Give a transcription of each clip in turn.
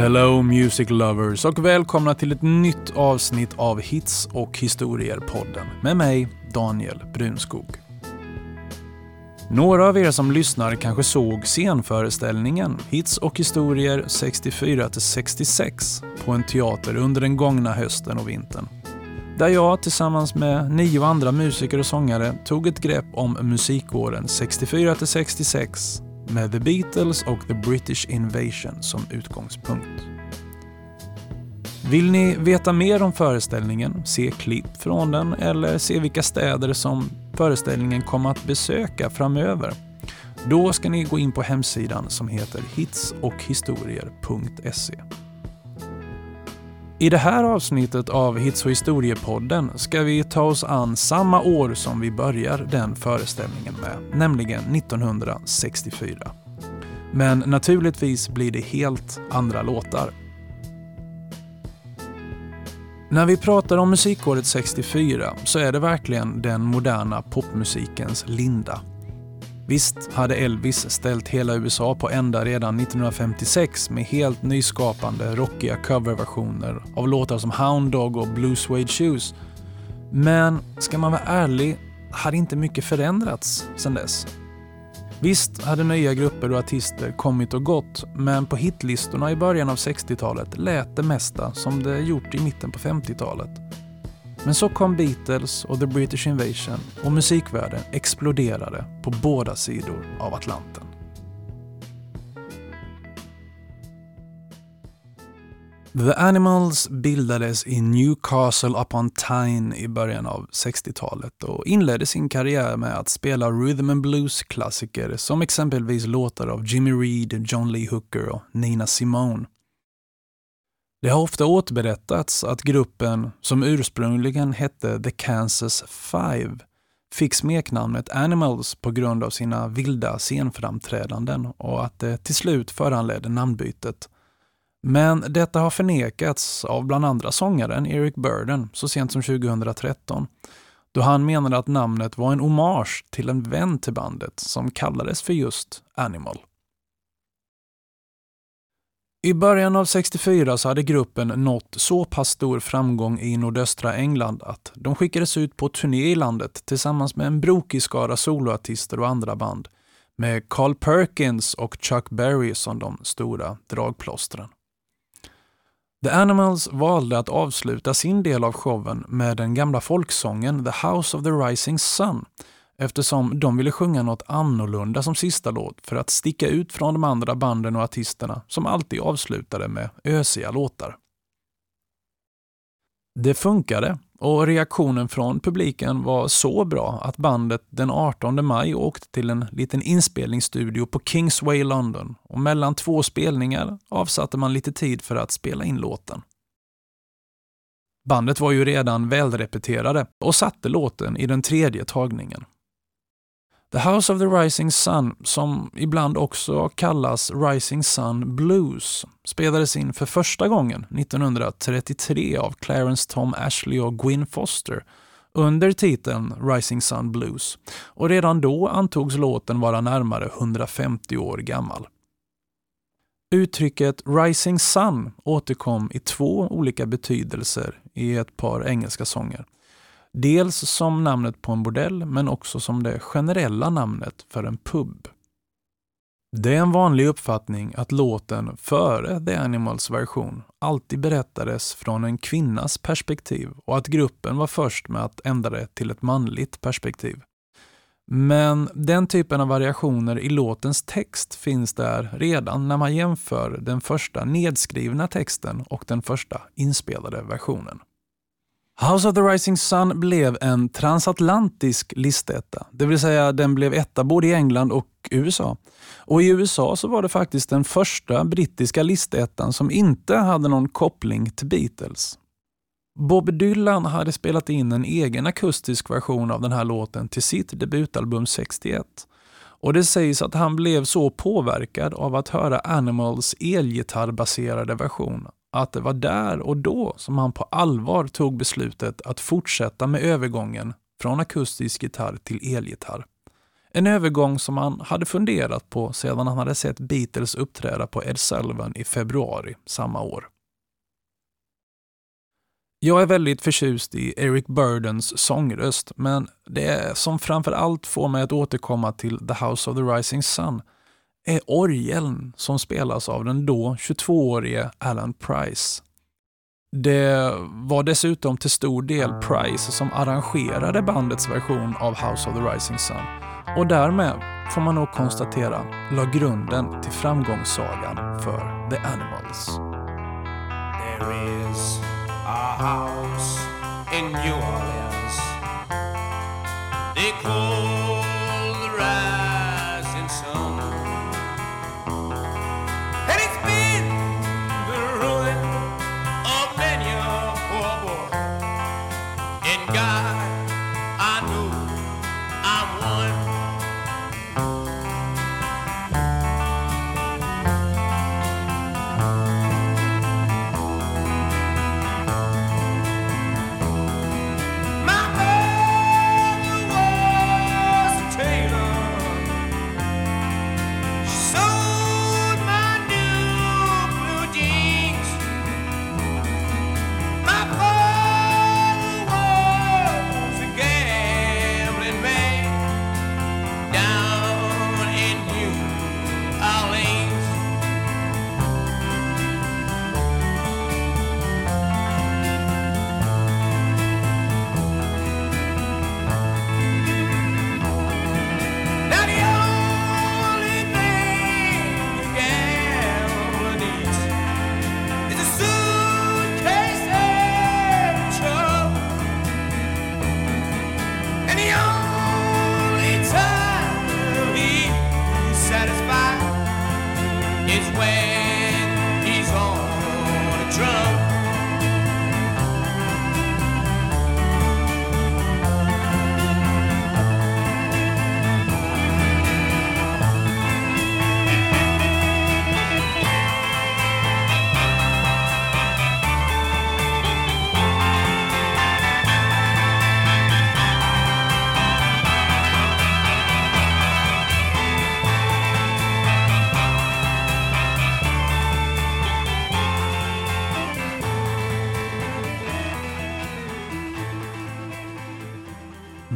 Hello Music Lovers och välkomna till ett nytt avsnitt av Hits och historier-podden med mig, Daniel Brunskog. Några av er som lyssnar kanske såg scenföreställningen Hits och historier 64-66 på en teater under den gångna hösten och vintern. Där jag tillsammans med nio andra musiker och sångare tog ett grepp om musikåren 64 till 66 med The Beatles och The British Invasion som utgångspunkt. Vill ni veta mer om föreställningen, se klipp från den eller se vilka städer som föreställningen kommer att besöka framöver? Då ska ni gå in på hemsidan som heter hitsochhistorier.se. I det här avsnittet av Hits och historiepodden ska vi ta oss an samma år som vi börjar den föreställningen med, nämligen 1964. Men naturligtvis blir det helt andra låtar. När vi pratar om musikåret 64 så är det verkligen den moderna popmusikens linda. Visst hade Elvis ställt hela USA på ända redan 1956 med helt nyskapande rockiga coverversioner av låtar som Hound Dog och Blue Suede Shoes. Men ska man vara ärlig hade inte mycket förändrats sedan dess. Visst hade nya grupper och artister kommit och gått, men på hitlistorna i början av 60-talet lät det mesta som det gjort i mitten på 50-talet. Men så kom Beatles och The British Invasion och musikvärlden exploderade på båda sidor av Atlanten. The Animals bildades i Newcastle upon Tyne i början av 60-talet och inledde sin karriär med att spela rhythm and blues-klassiker som exempelvis låtar av Jimmy Reed, John Lee Hooker och Nina Simone. Det har ofta återberättats att gruppen, som ursprungligen hette The Kansas Five, fick smeknamnet Animals på grund av sina vilda scenframträdanden och att det till slut föranledde namnbytet. Men detta har förnekats av bland andra sångaren Eric Burden så sent som 2013 då han menade att namnet var en hommage till en vän till bandet som kallades för just Animal. I början av 64 så hade gruppen nått så pass stor framgång i nordöstra England att de skickades ut på turné i landet tillsammans med en brokig skara soloartister och andra band med Carl Perkins och Chuck Berry som de stora dragplåstren. The Animals valde att avsluta sin del av showen med den gamla folksången The House of the Rising Sun eftersom de ville sjunga något annorlunda som sista låt för att sticka ut från de andra banden och artisterna som alltid avslutade med ösiga låtar. Det funkade och reaktionen från publiken var så bra att bandet den 18 maj åkte till en liten inspelningsstudio på Kingsway London och mellan två spelningar avsatte man lite tid för att spela in låten. Bandet var ju redan välrepeterade och satte låten i den tredje tagningen. The House of the Rising Sun, som ibland också kallas Rising Sun Blues, spelades in för första gången 1933 av Clarence Tom Ashley och Gwyn Foster under titeln Rising Sun Blues och redan då antogs låten vara närmare 150 år gammal. Uttrycket Rising Sun återkom i två olika betydelser i ett par engelska sånger. Dels som namnet på en bordell men också som det generella namnet för en pub. Det är en vanlig uppfattning att låten före The Animals version alltid berättades från en kvinnas perspektiv och att gruppen var först med att ändra det till ett manligt perspektiv. Men den typen av variationer i låtens text finns där redan när man jämför den första nedskrivna texten och den första inspelade versionen. House of the Rising Sun blev en transatlantisk listetta, det vill säga den blev etta både i England och USA. Och i USA så var det faktiskt den första brittiska listettan som inte hade någon koppling till Beatles. Bob Dylan hade spelat in en egen akustisk version av den här låten till sitt debutalbum 61. Och det sägs att han blev så påverkad av att höra Animals elgitarrbaserade version att det var där och då som han på allvar tog beslutet att fortsätta med övergången från akustisk gitarr till elgitarr. En övergång som han hade funderat på sedan han hade sett Beatles uppträda på Ed Sullivan i februari samma år. Jag är väldigt förtjust i Eric Burdens sångröst, men det som framför allt får mig att återkomma till The House of the Rising Sun är orgeln som spelas av den då 22-årige Alan Price. Det var dessutom till stor del Price som arrangerade bandets version av House of the Rising Sun och därmed, får man nog konstatera, la grunden till framgångssagan för The Animals. There is a house in New Orleans They call the God,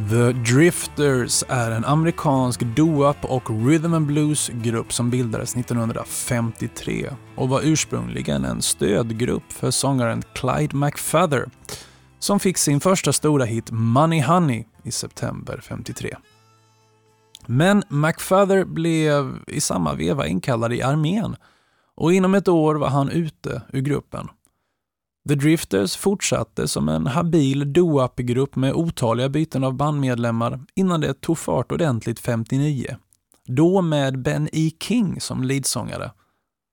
The Drifters är en amerikansk doo-wop och rhythm and blues-grupp som bildades 1953 och var ursprungligen en stödgrupp för sångaren Clyde McFather som fick sin första stora hit Money Honey i september 53. Men McFather blev i samma veva inkallad i armén och inom ett år var han ute ur gruppen. The Drifters fortsatte som en habil doo-up-grupp med otaliga byten av bandmedlemmar innan det tog fart ordentligt 59. Då med Ben E. King som leadsångare.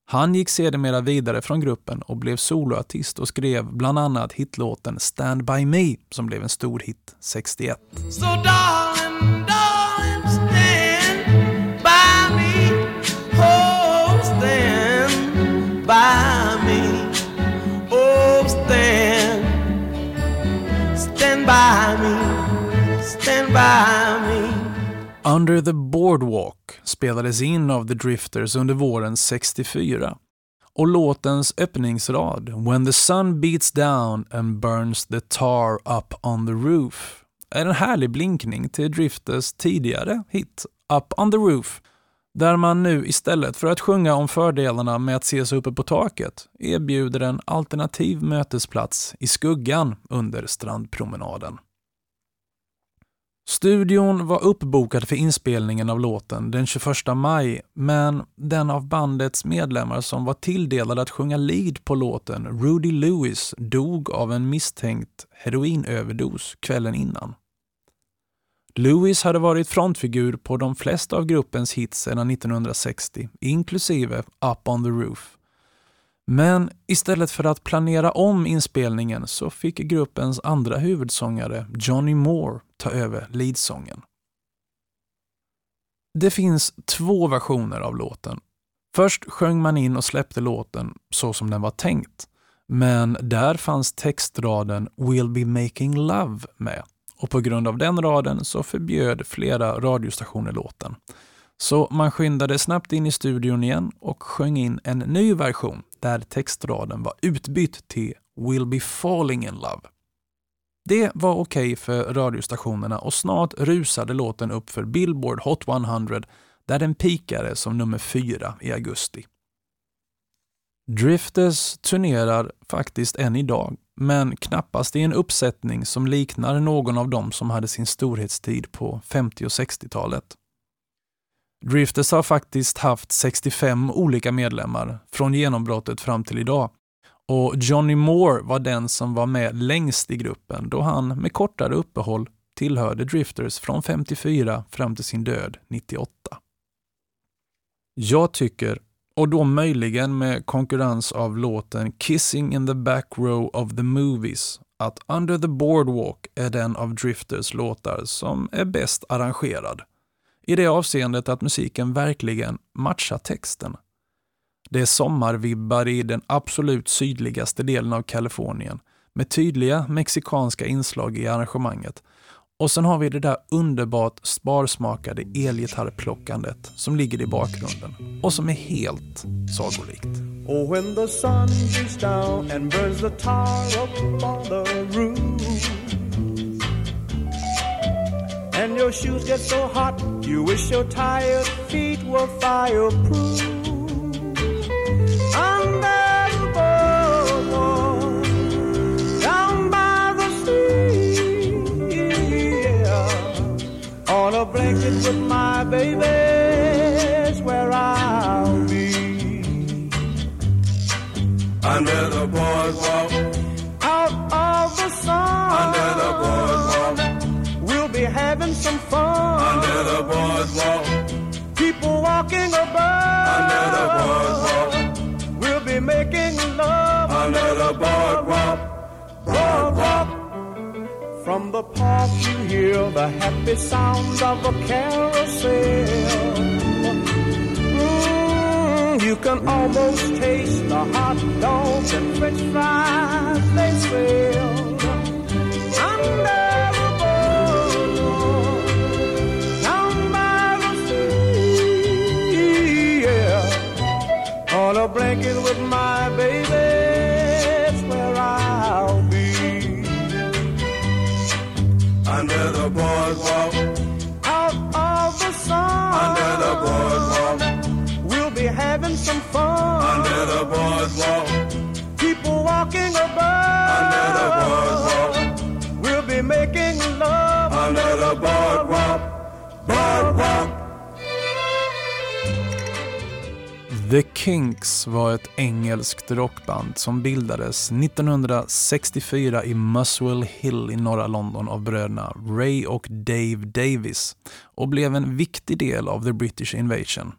Han gick sedermera vidare från gruppen och blev soloartist och skrev bland annat hitlåten Stand By Me som blev en stor hit 61. So Under the Boardwalk spelades in av The Drifters under våren 64 och låtens öppningsrad “When the sun beats down and burns the tar up on the roof” är en härlig blinkning till Drifters tidigare hit “Up on the roof” där man nu istället för att sjunga om fördelarna med att ses uppe på taket erbjuder en alternativ mötesplats i skuggan under strandpromenaden. Studion var uppbokad för inspelningen av låten den 21 maj, men den av bandets medlemmar som var tilldelad att sjunga lead på låten, Rudy Lewis, dog av en misstänkt heroinöverdos kvällen innan. Lewis hade varit frontfigur på de flesta av gruppens hits sedan 1960, inklusive Up on the Roof. Men istället för att planera om inspelningen så fick gruppens andra huvudsångare, Johnny Moore, ta över leadsången. Det finns två versioner av låten. Först sjöng man in och släppte låten så som den var tänkt. Men där fanns textraden “We'll be making love” med och på grund av den raden så förbjöd flera radiostationer låten. Så man skyndade snabbt in i studion igen och sjöng in en ny version där textraden var utbytt till “Will be falling in love”. Det var okej okay för radiostationerna och snart rusade låten upp för Billboard Hot 100 där den pikade som nummer fyra i augusti. Drifters turnerar faktiskt än idag, men knappast i en uppsättning som liknar någon av dem som hade sin storhetstid på 50 och 60-talet. Drifters har faktiskt haft 65 olika medlemmar från genombrottet fram till idag och Johnny Moore var den som var med längst i gruppen då han med kortare uppehåll tillhörde Drifters från 54 fram till sin död 98. Jag tycker, och då möjligen med konkurrens av låten Kissing in the back row of the movies, att Under the Boardwalk är den av Drifters låtar som är bäst arrangerad. I det avseendet att musiken verkligen matchar texten. Det är sommarvibbar i den absolut sydligaste delen av Kalifornien med tydliga mexikanska inslag i arrangemanget. Och sen har vi det där underbart sparsmakade elgitarrplockandet som ligger i bakgrunden och som är helt sagolikt. Oh, when the sun beats down and burns the tar up on the roof And your shoes get so hot you wish your tired feet were fireproof Under the boardwalk, down by the sea, on a blanket with my baby's where I'll be. Under the boardwalk. Out of the sun. Under the boardwalk. Having some fun. Under the boardwalk. People walking above. Under the boardwalk. We'll be making love. Under the boardwalk. Boardwalk. From the park you hear the happy sounds of a carousel. Mm, you can almost taste the hot dogs and french fries they sell. Under blanket with my baby. It's where I'll be. under the boardwalk. Out of the sun. Under the boardwalk. We'll be having some fun. Under the boardwalk. People walking above. Under the boardwalk. We'll be making love. Under the boardwalk. Boardwalk. Kinks var ett engelskt rockband som bildades 1964 i Muswell Hill i norra London av bröderna Ray och Dave Davis och blev en viktig del av the British Invasion.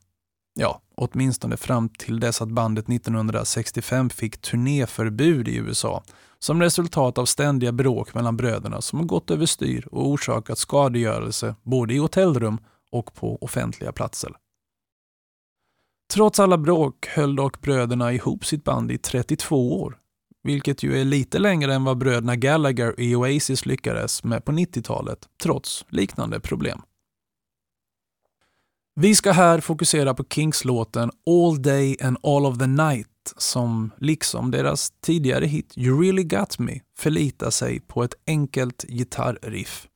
Ja, åtminstone fram till dess att bandet 1965 fick turnéförbud i USA som resultat av ständiga bråk mellan bröderna som gått överstyr och orsakat skadegörelse både i hotellrum och på offentliga platser. Trots alla bråk höll dock bröderna ihop sitt band i 32 år, vilket ju är lite längre än vad bröderna Gallagher i Oasis lyckades med på 90-talet, trots liknande problem. Vi ska här fokusera på Kinks-låten All Day and All of the Night som, liksom deras tidigare hit You Really Got Me, förlitar sig på ett enkelt gitarriff.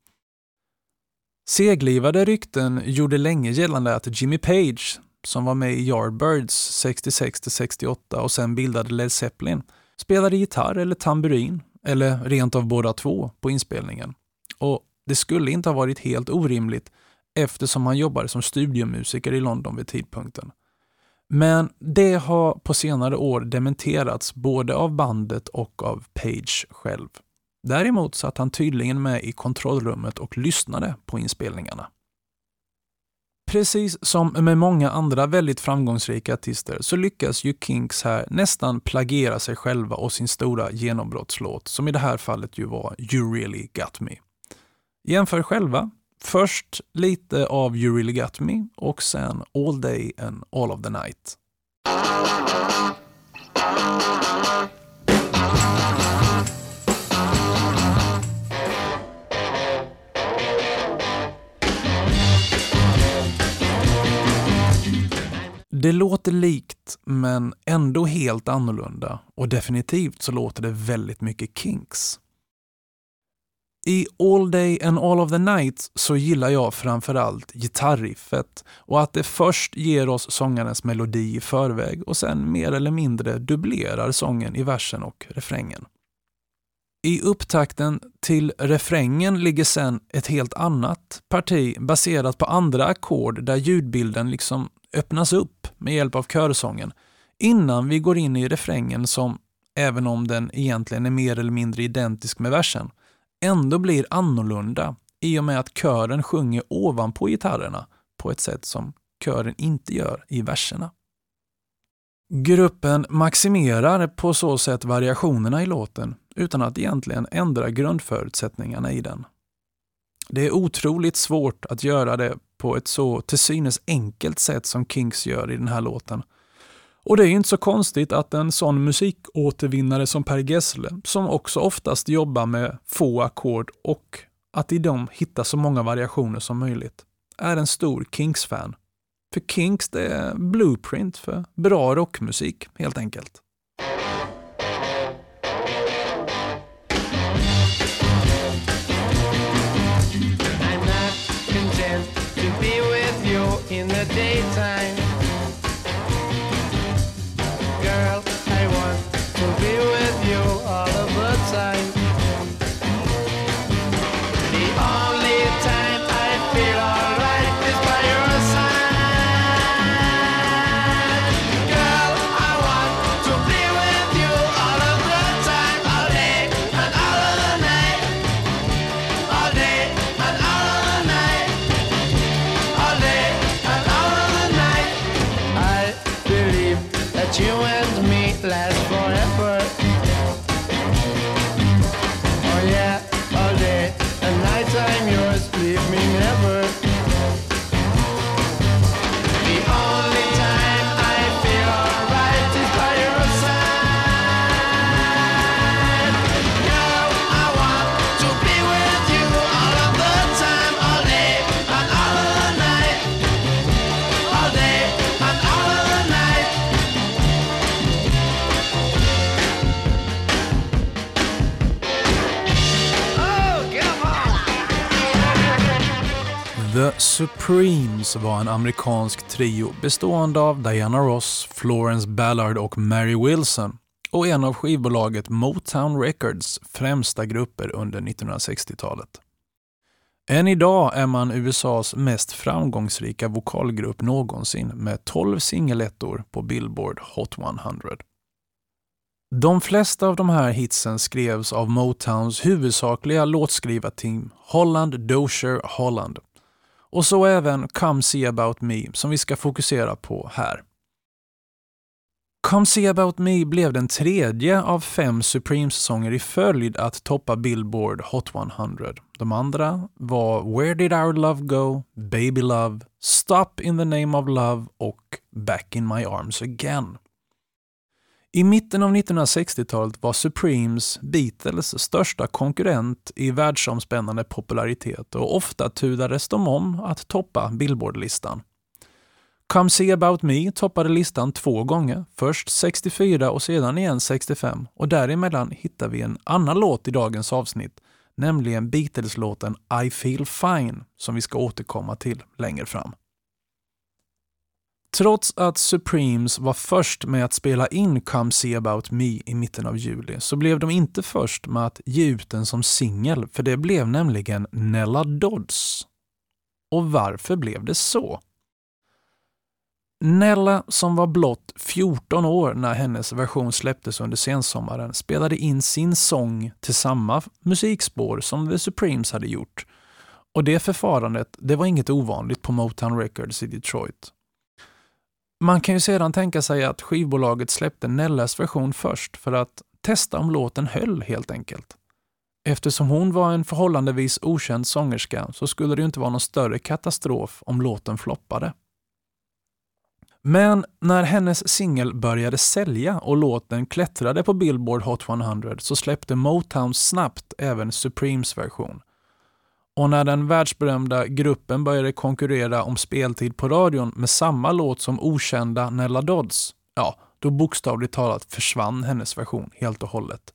Seglivade rykten gjorde länge gällande att Jimmy Page, som var med i Yardbirds 66-68 och sen bildade Led Zeppelin, spelade gitarr eller tamburin, eller rent av båda två, på inspelningen. Och det skulle inte ha varit helt orimligt eftersom han jobbade som studiomusiker i London vid tidpunkten. Men det har på senare år dementerats både av bandet och av Page själv. Däremot satt han tydligen med i kontrollrummet och lyssnade på inspelningarna. Precis som med många andra väldigt framgångsrika artister så lyckas ju Kinks här nästan plagiera sig själva och sin stora genombrottslåt, som i det här fallet ju var You really got me. Jämför själva. Först lite av You really got me och sen All day and all of the night. Det låter likt men ändå helt annorlunda och definitivt så låter det väldigt mycket Kinks. I All Day and All of the Night så gillar jag framförallt gitarriffet och att det först ger oss sångarens melodi i förväg och sen mer eller mindre dubblerar sången i versen och refrängen. I upptakten till refrängen ligger sen ett helt annat parti baserat på andra ackord där ljudbilden liksom öppnas upp med hjälp av körsången innan vi går in i refrängen som, även om den egentligen är mer eller mindre identisk med versen, ändå blir annorlunda i och med att kören sjunger ovanpå gitarrerna på ett sätt som kören inte gör i verserna. Gruppen maximerar på så sätt variationerna i låten utan att egentligen ändra grundförutsättningarna i den. Det är otroligt svårt att göra det på ett så till synes enkelt sätt som Kinks gör i den här låten. Och det är inte så konstigt att en sån musikåtervinnare som Per Gessle, som också oftast jobbar med få ackord och att i dem hitta så många variationer som möjligt, är en stor Kinks-fan. För Kinks det är blueprint för bra rockmusik, helt enkelt. Daytime. The Supremes var en amerikansk trio bestående av Diana Ross, Florence Ballard och Mary Wilson och en av skivbolaget Motown Records främsta grupper under 1960-talet. Än idag är man USAs mest framgångsrika vokalgrupp någonsin med 12 singelettor på Billboard Hot 100. De flesta av de här hitsen skrevs av Motowns huvudsakliga låtskrivarteam Holland Dozier Holland och så även Come See About Me som vi ska fokusera på här. Come See About Me blev den tredje av fem Supremes-sånger i följd att toppa Billboard Hot 100. De andra var Where Did Our Love Go, Baby Love, Stop In The Name of Love och Back In My Arms Again. I mitten av 1960-talet var Supremes Beatles största konkurrent i världsomspännande popularitet och ofta tudades de om att toppa Billboardlistan. Come See About Me toppade listan två gånger, först 64 och sedan igen 65 och däremellan hittar vi en annan låt i dagens avsnitt, nämligen Beatles-låten I Feel Fine som vi ska återkomma till längre fram. Trots att Supremes var först med att spela in Come See About Me i mitten av juli så blev de inte först med att ge ut den som singel, för det blev nämligen Nella Dodds. Och varför blev det så? Nella, som var blott 14 år när hennes version släpptes under sensommaren, spelade in sin sång till samma musikspår som The Supremes hade gjort. Och det förfarandet, det var inget ovanligt på Motown Records i Detroit. Man kan ju sedan tänka sig att skivbolaget släppte Nellas version först för att testa om låten höll helt enkelt. Eftersom hon var en förhållandevis okänd sångerska så skulle det ju inte vara någon större katastrof om låten floppade. Men när hennes singel började sälja och låten klättrade på Billboard Hot 100 så släppte Motown snabbt även Supremes version. Och när den världsberömda gruppen började konkurrera om speltid på radion med samma låt som okända Nella Dodds, ja, då bokstavligt talat försvann hennes version helt och hållet.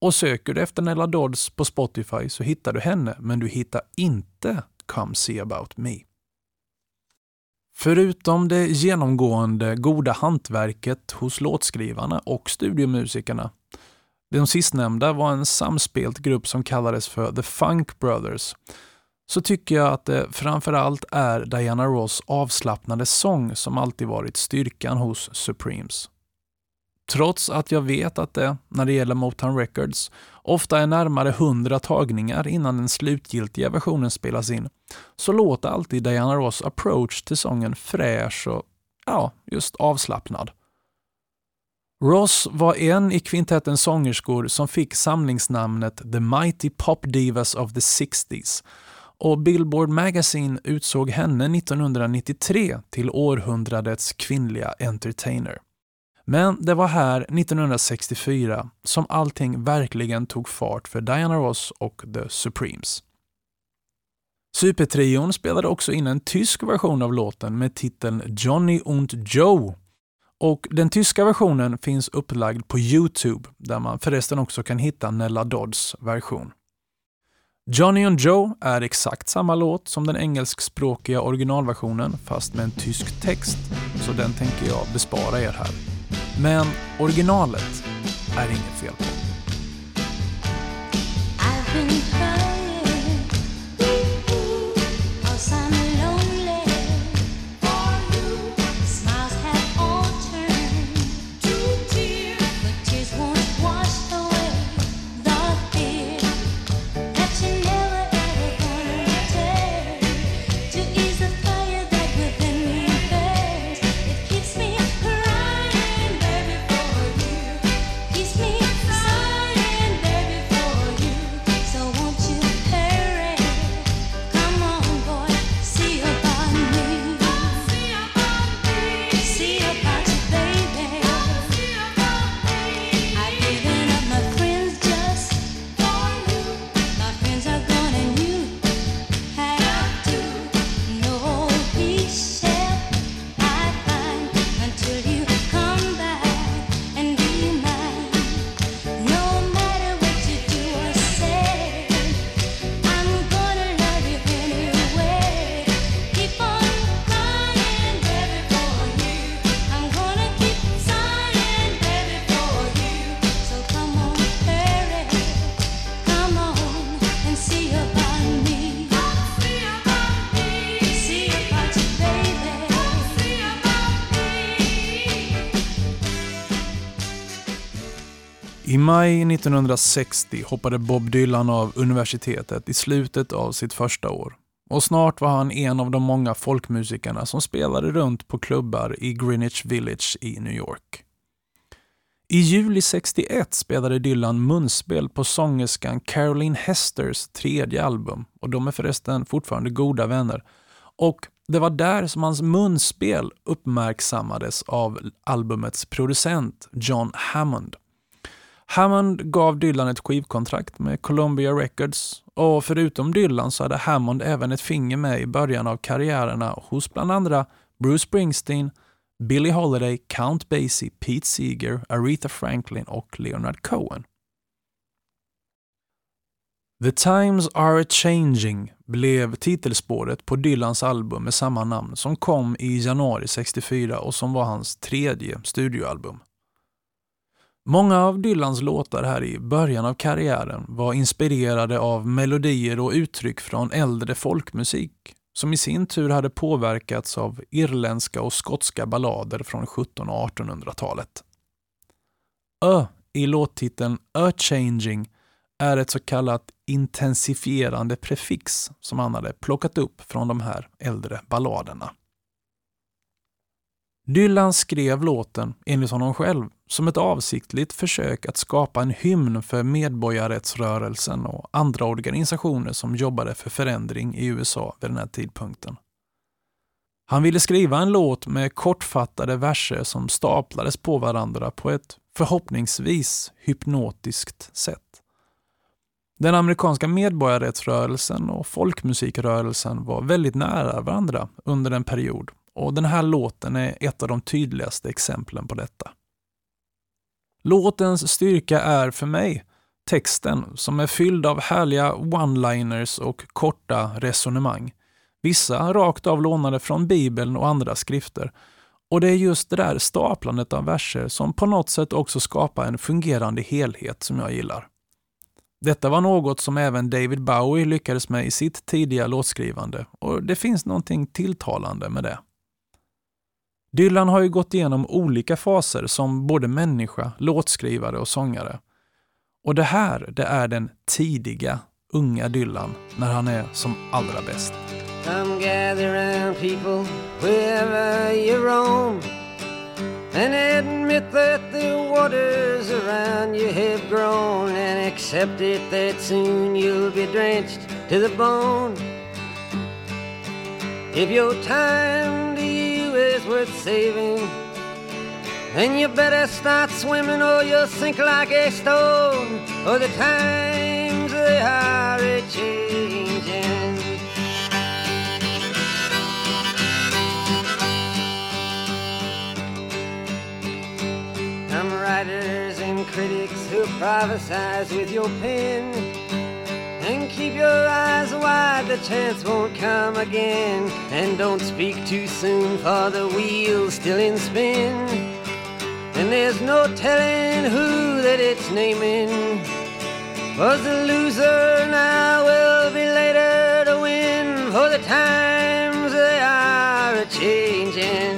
Och söker du efter Nella Dodds på Spotify så hittar du henne, men du hittar inte Come See About Me. Förutom det genomgående goda hantverket hos låtskrivarna och studiomusikerna. De sistnämnda var en samspelt grupp som kallades för The Funk Brothers. Så tycker jag att det framförallt är Diana Ross avslappnade sång som alltid varit styrkan hos Supremes. Trots att jag vet att det, när det gäller Motown Records, ofta är närmare hundra tagningar innan den slutgiltiga versionen spelas in, så låter alltid Diana Ross approach till sången fräsch och, ja, just avslappnad. Ross var en i kvintettens sångerskor som fick samlingsnamnet The Mighty Pop Divas of the 60s och Billboard Magazine utsåg henne 1993 till århundradets kvinnliga entertainer. Men det var här 1964 som allting verkligen tog fart för Diana Ross och The Supremes. Supertrion spelade också in en tysk version av låten med titeln Johnny und Joe och den tyska versionen finns upplagd på Youtube där man förresten också kan hitta Nella Dodds version. Johnny and Joe är exakt samma låt som den engelskspråkiga originalversionen fast med en tysk text, så den tänker jag bespara er här. Men originalet är inget fel på. Maj 1960 hoppade Bob Dylan av universitetet i slutet av sitt första år. Och snart var han en av de många folkmusikerna som spelade runt på klubbar i Greenwich Village i New York. I juli 61 spelade Dylan munspel på sångerskan Caroline Hesters tredje album och de är förresten fortfarande goda vänner. Och det var där som hans munspel uppmärksammades av albumets producent John Hammond. Hammond gav Dylan ett skivkontrakt med Columbia Records och förutom Dylan så hade Hammond även ett finger med i början av karriärerna hos bland andra Bruce Springsteen, Billie Holiday, Count Basie, Pete Seeger, Aretha Franklin och Leonard Cohen. The Times Are Changing blev titelspåret på Dylans album med samma namn som kom i januari 64 och som var hans tredje studioalbum. Många av Dylans låtar här i början av karriären var inspirerade av melodier och uttryck från äldre folkmusik som i sin tur hade påverkats av irländska och skotska ballader från 1700 och 1800-talet. Ö i låttiteln A-changing är ett så kallat intensifierande prefix som han hade plockat upp från de här äldre balladerna. Dylan skrev låten, enligt honom själv, som ett avsiktligt försök att skapa en hymn för medborgarrättsrörelsen och andra organisationer som jobbade för förändring i USA vid den här tidpunkten. Han ville skriva en låt med kortfattade verser som staplades på varandra på ett förhoppningsvis hypnotiskt sätt. Den amerikanska medborgarrättsrörelsen och folkmusikrörelsen var väldigt nära varandra under en period och den här låten är ett av de tydligaste exemplen på detta. Låtens styrka är för mig texten som är fylld av härliga one-liners och korta resonemang. Vissa rakt av lånade från Bibeln och andra skrifter. Och det är just det där staplandet av verser som på något sätt också skapar en fungerande helhet som jag gillar. Detta var något som även David Bowie lyckades med i sitt tidiga låtskrivande och det finns någonting tilltalande med det. Dylan har ju gått igenom olika faser som både människa, låtskrivare och sångare. Och det här, det är den tidiga, unga Dylan när han är som allra bäst. Come gather round people wherever you roam And admit that the waters around you have grown And accept it that soon you'll be drenched to the bone If your time to worth saving. Then you better start swimming or you'll sink like a stone. For the times they are a changing. Some writers and critics who prophesize with your pen And keep your eyes wide, the chance won't come again And don't speak too soon for the wheel's still in spin and there's no telling who that it's naming. Was the loser now will be later to win, for the times they are a changing.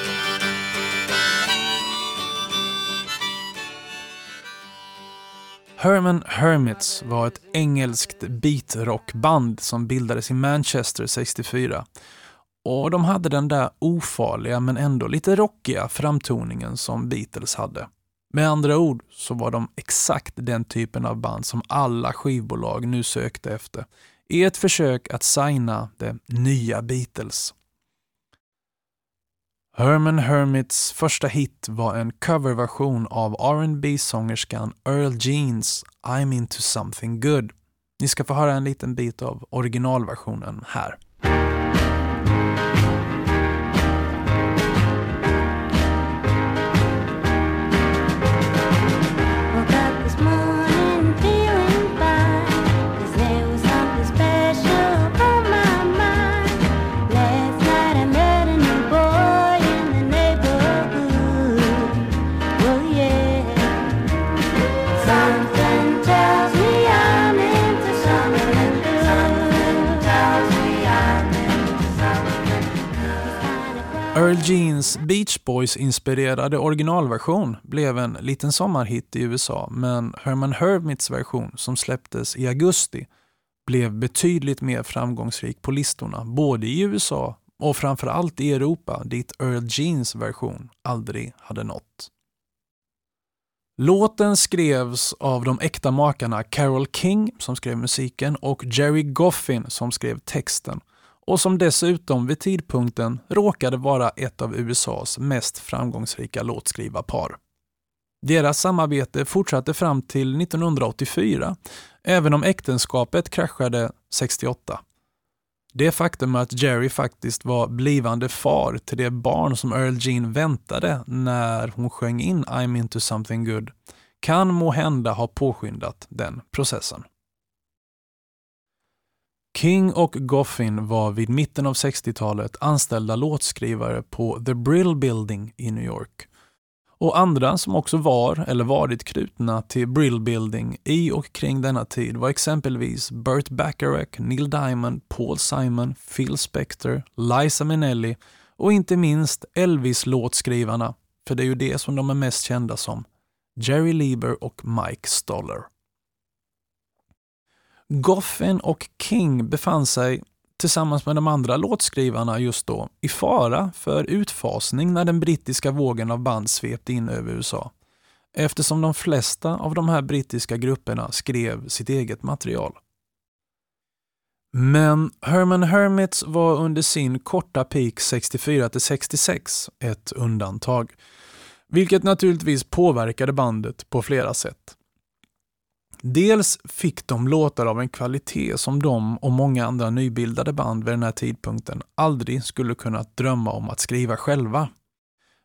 Herman Hermits var ett engelskt beatrockband som bildades i Manchester 64. Och de hade den där ofarliga men ändå lite rockiga framtoningen som Beatles hade. Med andra ord så var de exakt den typen av band som alla skivbolag nu sökte efter i ett försök att signa det nya Beatles. Herman Hermits första hit var en coverversion av rb sångerskan Earl Jeans I'm into something good. Ni ska få höra en liten bit av originalversionen här. Earl Jeans Beach Boys-inspirerade originalversion blev en liten sommarhit i USA, men Herman Hermits version, som släpptes i augusti, blev betydligt mer framgångsrik på listorna, både i USA och framförallt i Europa, dit Earl Jeans version aldrig hade nått. Låten skrevs av de äkta makarna Carol King, som skrev musiken, och Jerry Goffin, som skrev texten och som dessutom vid tidpunkten råkade vara ett av USAs mest framgångsrika låtskrivarpar. Deras samarbete fortsatte fram till 1984, även om äktenskapet kraschade 68. Det faktum att Jerry faktiskt var blivande far till det barn som Earl Jean väntade när hon sjöng in I'm into something good kan må hända ha påskyndat den processen. King och Goffin var vid mitten av 60-talet anställda låtskrivare på The Brill Building i New York. Och andra som också var eller varit knutna till Brill Building i och kring denna tid var exempelvis Burt Bacharach, Neil Diamond, Paul Simon, Phil Spector, Liza Minnelli och inte minst Elvis-låtskrivarna, för det är ju det som de är mest kända som, Jerry Lieber och Mike Stoller. Goffin och King befann sig, tillsammans med de andra låtskrivarna just då, i fara för utfasning när den brittiska vågen av band svepte in över USA. Eftersom de flesta av de här brittiska grupperna skrev sitt eget material. Men Herman Hermits var under sin korta peak 64 66 ett undantag. Vilket naturligtvis påverkade bandet på flera sätt. Dels fick de låtar av en kvalitet som de och många andra nybildade band vid den här tidpunkten aldrig skulle kunnat drömma om att skriva själva.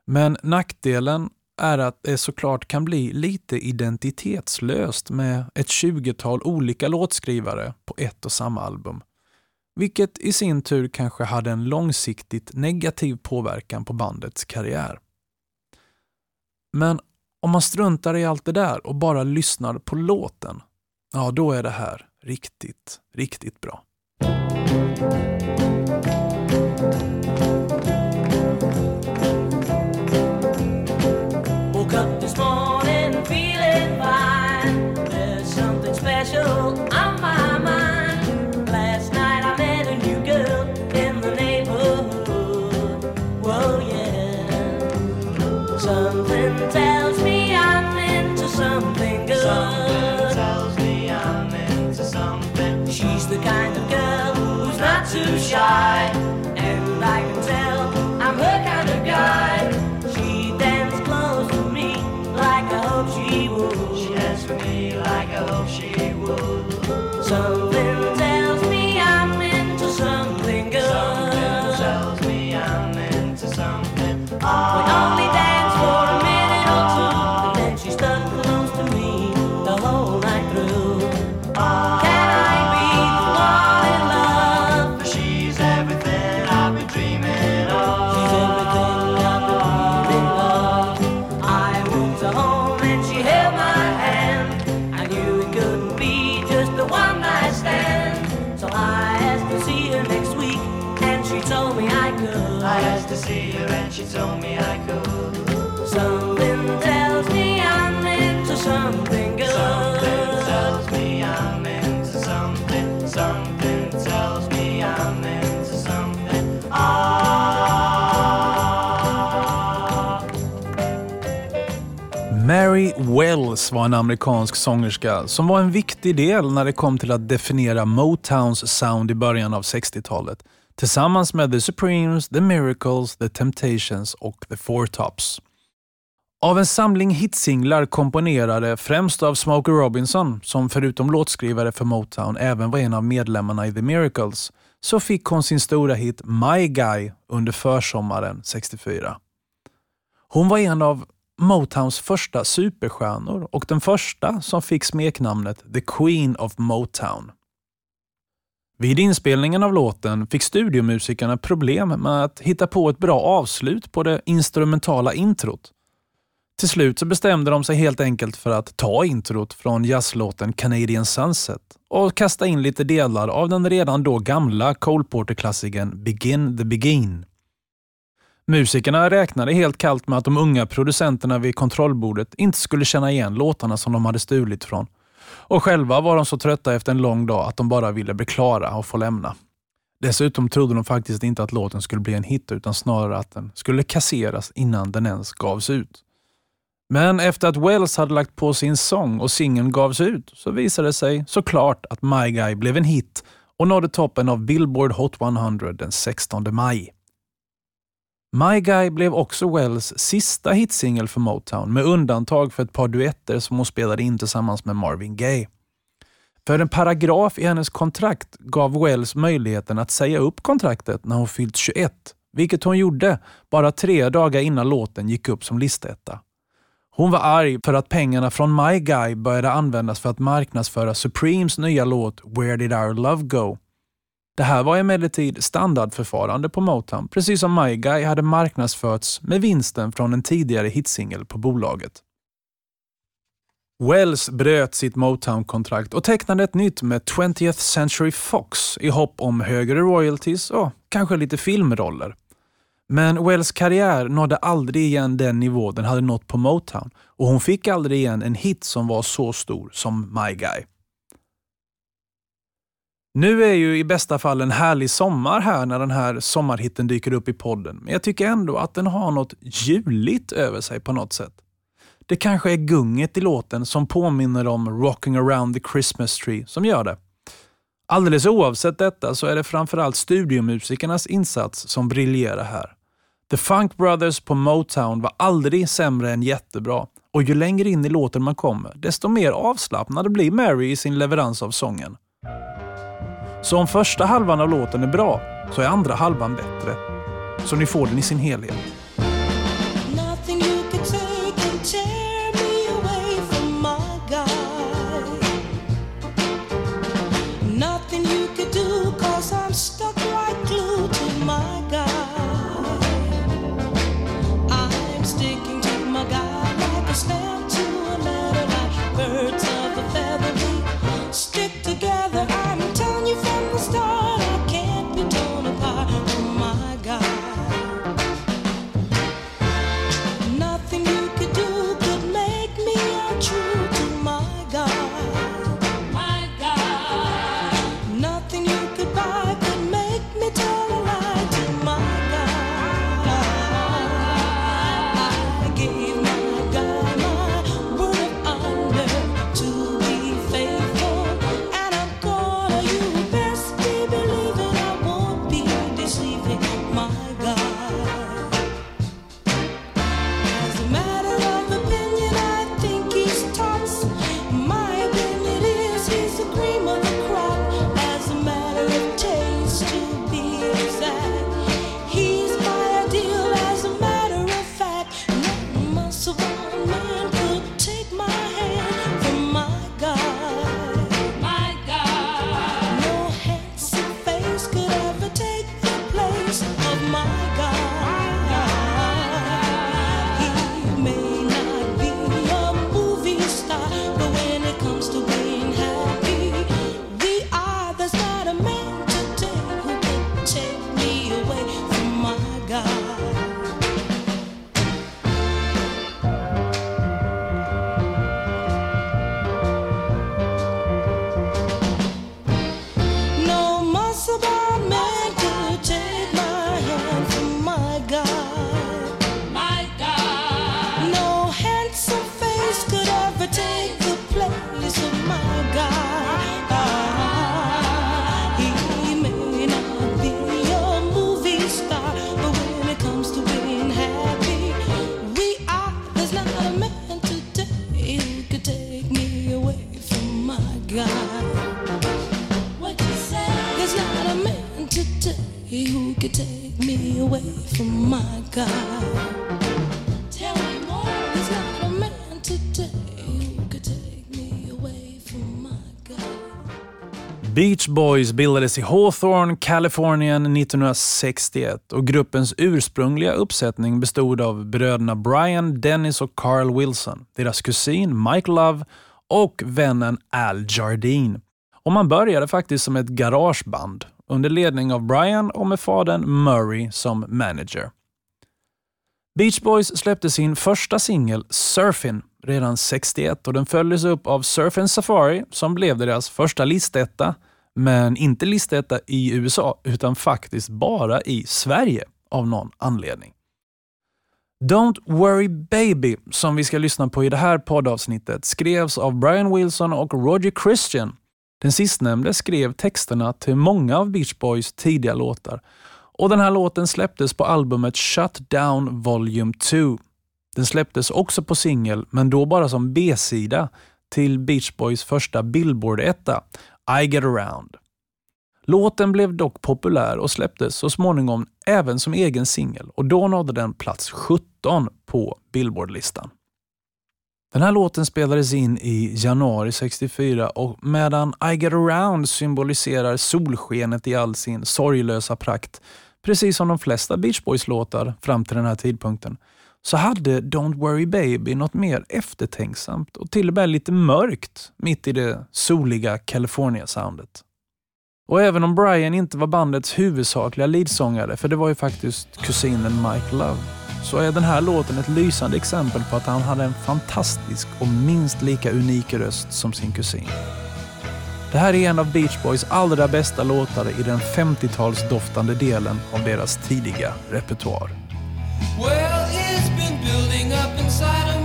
Men nackdelen är att det såklart kan bli lite identitetslöst med ett tjugotal olika låtskrivare på ett och samma album. Vilket i sin tur kanske hade en långsiktigt negativ påverkan på bandets karriär. Men om man struntar i allt det där och bara lyssnar på låten, ja då är det här riktigt, riktigt bra. Wells var en amerikansk sångerska som var en viktig del när det kom till att definiera Motowns sound i början av 60-talet tillsammans med The Supremes, The Miracles, The Temptations och The Four Tops. Av en samling hitsinglar komponerade främst av Smokey Robinson, som förutom låtskrivare för Motown även var en av medlemmarna i The Miracles, så fick hon sin stora hit My Guy under försommaren 64. Hon var en av Motowns första superstjärnor och den första som fick smeknamnet The Queen of Motown. Vid inspelningen av låten fick studiomusikerna problem med att hitta på ett bra avslut på det instrumentala introt. Till slut så bestämde de sig helt enkelt för att ta introt från jazzlåten Canadian Sunset och kasta in lite delar av den redan då gamla Cole Porter-klassikern Begin the Begin. Musikerna räknade helt kallt med att de unga producenterna vid kontrollbordet inte skulle känna igen låtarna som de hade stulit från. Och själva var de så trötta efter en lång dag att de bara ville bli klara och få lämna. Dessutom trodde de faktiskt inte att låten skulle bli en hit utan snarare att den skulle kasseras innan den ens gavs ut. Men efter att Wells hade lagt på sin sång och singeln gavs ut så visade det sig såklart att My Guy blev en hit och nådde toppen av Billboard Hot 100 den 16 maj. My Guy blev också Wells sista hitsingel för Motown med undantag för ett par duetter som hon spelade in tillsammans med Marvin Gaye. För en paragraf i hennes kontrakt gav Wells möjligheten att säga upp kontraktet när hon fyllt 21, vilket hon gjorde bara tre dagar innan låten gick upp som listetta. Hon var arg för att pengarna från My Guy började användas för att marknadsföra Supremes nya låt Where Did Our Love Go? Det här var emellertid standardförfarande på Motown, precis som My Guy hade marknadsförts med vinsten från en tidigare hitsingel på bolaget. Wells bröt sitt Motown-kontrakt och tecknade ett nytt med 20th Century Fox i hopp om högre royalties och kanske lite filmroller. Men Wells karriär nådde aldrig igen den nivå den hade nått på Motown och hon fick aldrig igen en hit som var så stor som My Guy. Nu är ju i bästa fall en härlig sommar här när den här sommarhitten dyker upp i podden, men jag tycker ändå att den har något juligt över sig på något sätt. Det kanske är gunget i låten som påminner om Rocking around the Christmas tree som gör det. Alldeles oavsett detta så är det framförallt studiomusikernas insats som briljerar här. The Funk Brothers på Motown var aldrig sämre än jättebra och ju längre in i låten man kommer, desto mer avslappnad blir Mary i sin leverans av sången. Så om första halvan av låten är bra, så är andra halvan bättre. Så ni får den i sin helhet. Boys bildades i Hawthorne, Kalifornien 1961 och gruppens ursprungliga uppsättning bestod av bröderna Brian, Dennis och Carl Wilson, deras kusin Mike Love och vännen Al Jardine. Och man började faktiskt som ett garageband under ledning av Brian och med fadern Murray som manager. Beach Boys släppte sin första singel Surfin redan 61 och den följdes upp av Surfin Safari som blev deras första listetta men inte listetta i USA, utan faktiskt bara i Sverige av någon anledning. Don't Worry Baby, som vi ska lyssna på i det här poddavsnittet, skrevs av Brian Wilson och Roger Christian. Den sistnämnde skrev texterna till många av Beach Boys tidiga låtar. Och Den här låten släpptes på albumet Shut Down Volume 2. Den släpptes också på singel, men då bara som B-sida till Beach Boys första Billboard-etta, i Get Around. Låten blev dock populär och släpptes så småningom även som egen singel och då nådde den plats 17 på Billboardlistan. Den här låten spelades in i januari 64 och medan I Get Around symboliserar solskenet i all sin sorglösa prakt, precis som de flesta Beach Boys-låtar fram till den här tidpunkten, så hade Don't Worry Baby något mer eftertänksamt och till och med lite mörkt mitt i det soliga California-soundet. Och även om Brian inte var bandets huvudsakliga leadsångare, för det var ju faktiskt kusinen Mike Love, så är den här låten ett lysande exempel på att han hade en fantastisk och minst lika unik röst som sin kusin. Det här är en av Beach Boys allra bästa låtar i den 50-talsdoftande delen av deras tidiga repertoar. Well, building up inside of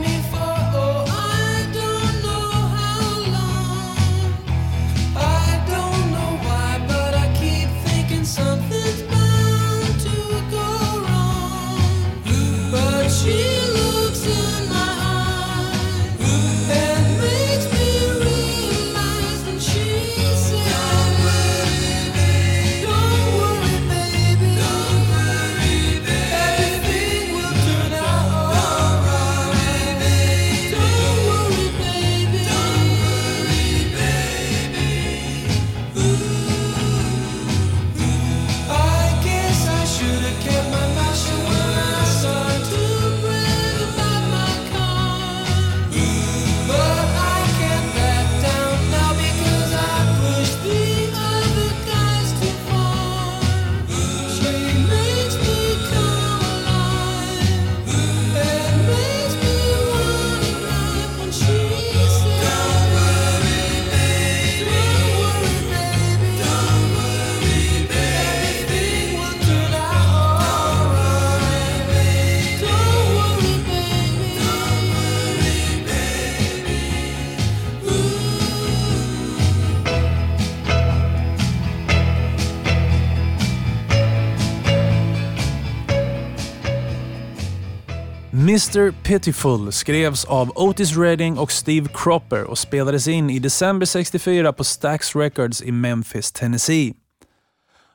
Mr Pitiful skrevs av Otis Redding och Steve Cropper och spelades in i december 64 på Stax Records i Memphis, Tennessee.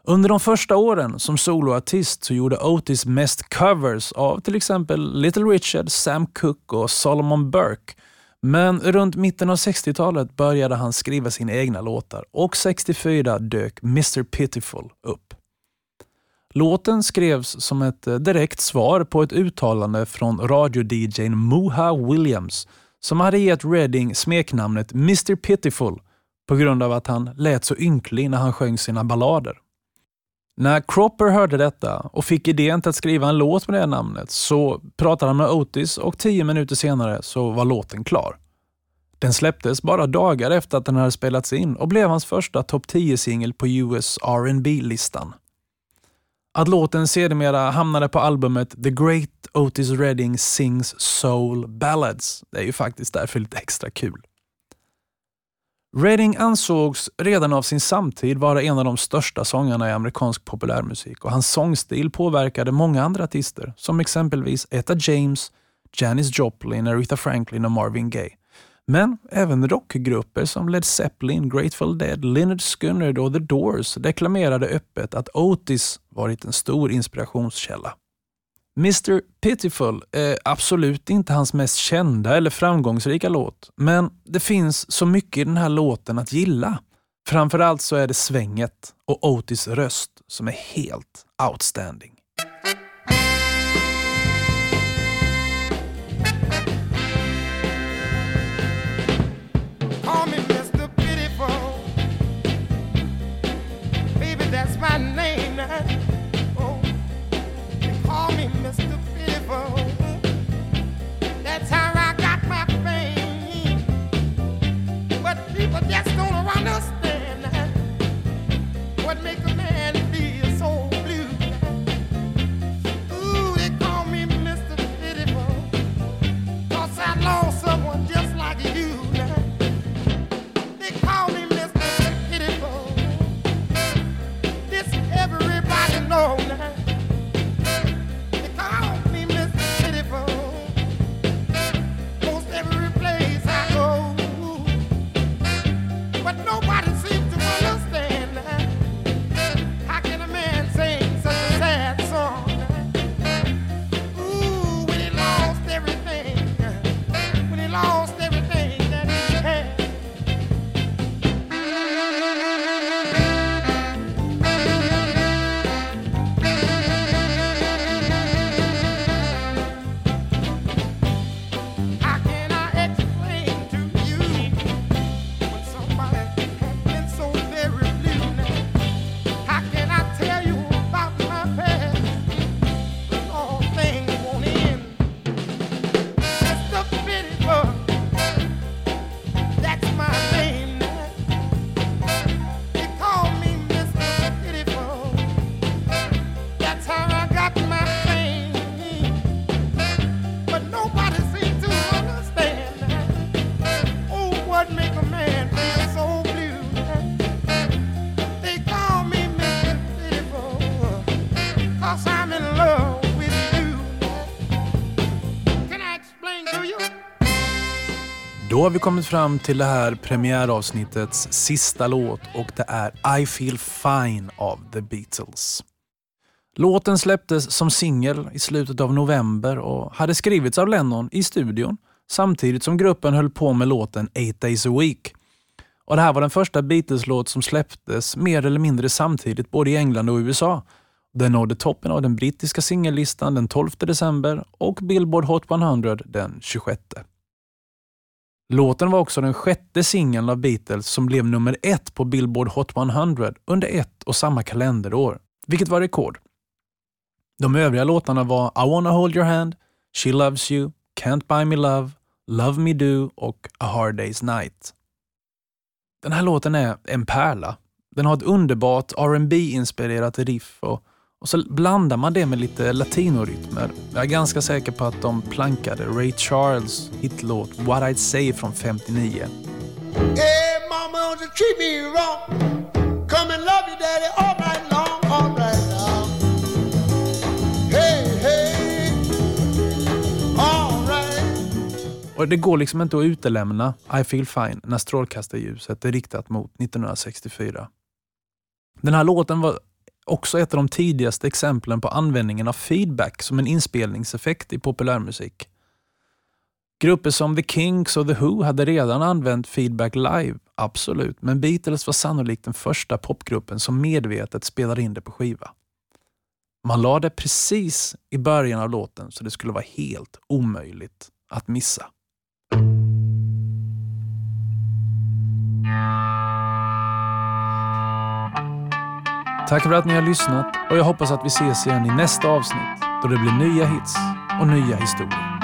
Under de första åren som soloartist så gjorde Otis mest covers av till exempel Little Richard, Sam Cooke och Solomon Burke. Men runt mitten av 60-talet började han skriva sina egna låtar och 64 dök Mr Pitiful upp. Låten skrevs som ett eh, direkt svar på ett uttalande från radio-DJn Moha Williams som hade gett Redding smeknamnet Mr Pitiful på grund av att han lät så ynklig när han sjöng sina ballader. När Cropper hörde detta och fick idén till att skriva en låt med det namnet så pratade han med Otis och tio minuter senare så var låten klar. Den släpptes bara dagar efter att den hade spelats in och blev hans första topp 10-singel på US R&B listan att låten sedermera hamnade på albumet The Great Otis Redding Sings Soul Ballads. Det är ju faktiskt därför lite extra kul. Redding ansågs redan av sin samtid vara en av de största sångarna i amerikansk populärmusik och hans sångstil påverkade många andra artister som exempelvis Etta James, Janis Joplin, Aretha Franklin och Marvin Gaye. Men även rockgrupper som Led Zeppelin, Grateful Dead, Lynyrd Skynyrd och The Doors deklamerade öppet att Otis varit en stor inspirationskälla. Mr Pitiful är absolut inte hans mest kända eller framgångsrika låt, men det finns så mycket i den här låten att gilla. Framförallt så är det svänget och Otis röst som är helt outstanding. Oh, you call me Mr. Pitiful. Då har vi kommit fram till det här premiäravsnittets sista låt och det är I feel fine av The Beatles. Låten släpptes som singel i slutet av november och hade skrivits av Lennon i studion samtidigt som gruppen höll på med låten Eight Days a Week. Och Det här var den första Beatles-låt som släpptes mer eller mindre samtidigt både i England och USA. Den nådde toppen av den brittiska singellistan den 12 december och Billboard Hot 100 den 26. Låten var också den sjätte singeln av Beatles som blev nummer ett på Billboard Hot 100 under ett och samma kalenderår, vilket var rekord. De övriga låtarna var I wanna hold your hand, She loves you, Can't buy me love, Love me do och A hard day's night. Den här låten är en pärla. Den har ett underbart rb inspirerat riff och, och så blandar man det med lite latinorytmer. Jag är ganska säker på att de plankade Ray Charles hitlåt What I'd say från 59. Hey mama, you treat me wrong. Come and love you daddy all night long, all right now. Hey, hey, all right. Och det går liksom inte att utelämna I feel fine när strålkastarljuset är riktat mot 1964. Den här låten var också ett av de tidigaste exemplen på användningen av feedback som en inspelningseffekt i populärmusik. Grupper som The Kinks och The Who hade redan använt feedback live, absolut, men Beatles var sannolikt den första popgruppen som medvetet spelade in det på skiva. Man la det precis i början av låten så det skulle vara helt omöjligt att missa. Tack för att ni har lyssnat och jag hoppas att vi ses igen i nästa avsnitt då det blir nya hits och nya historier.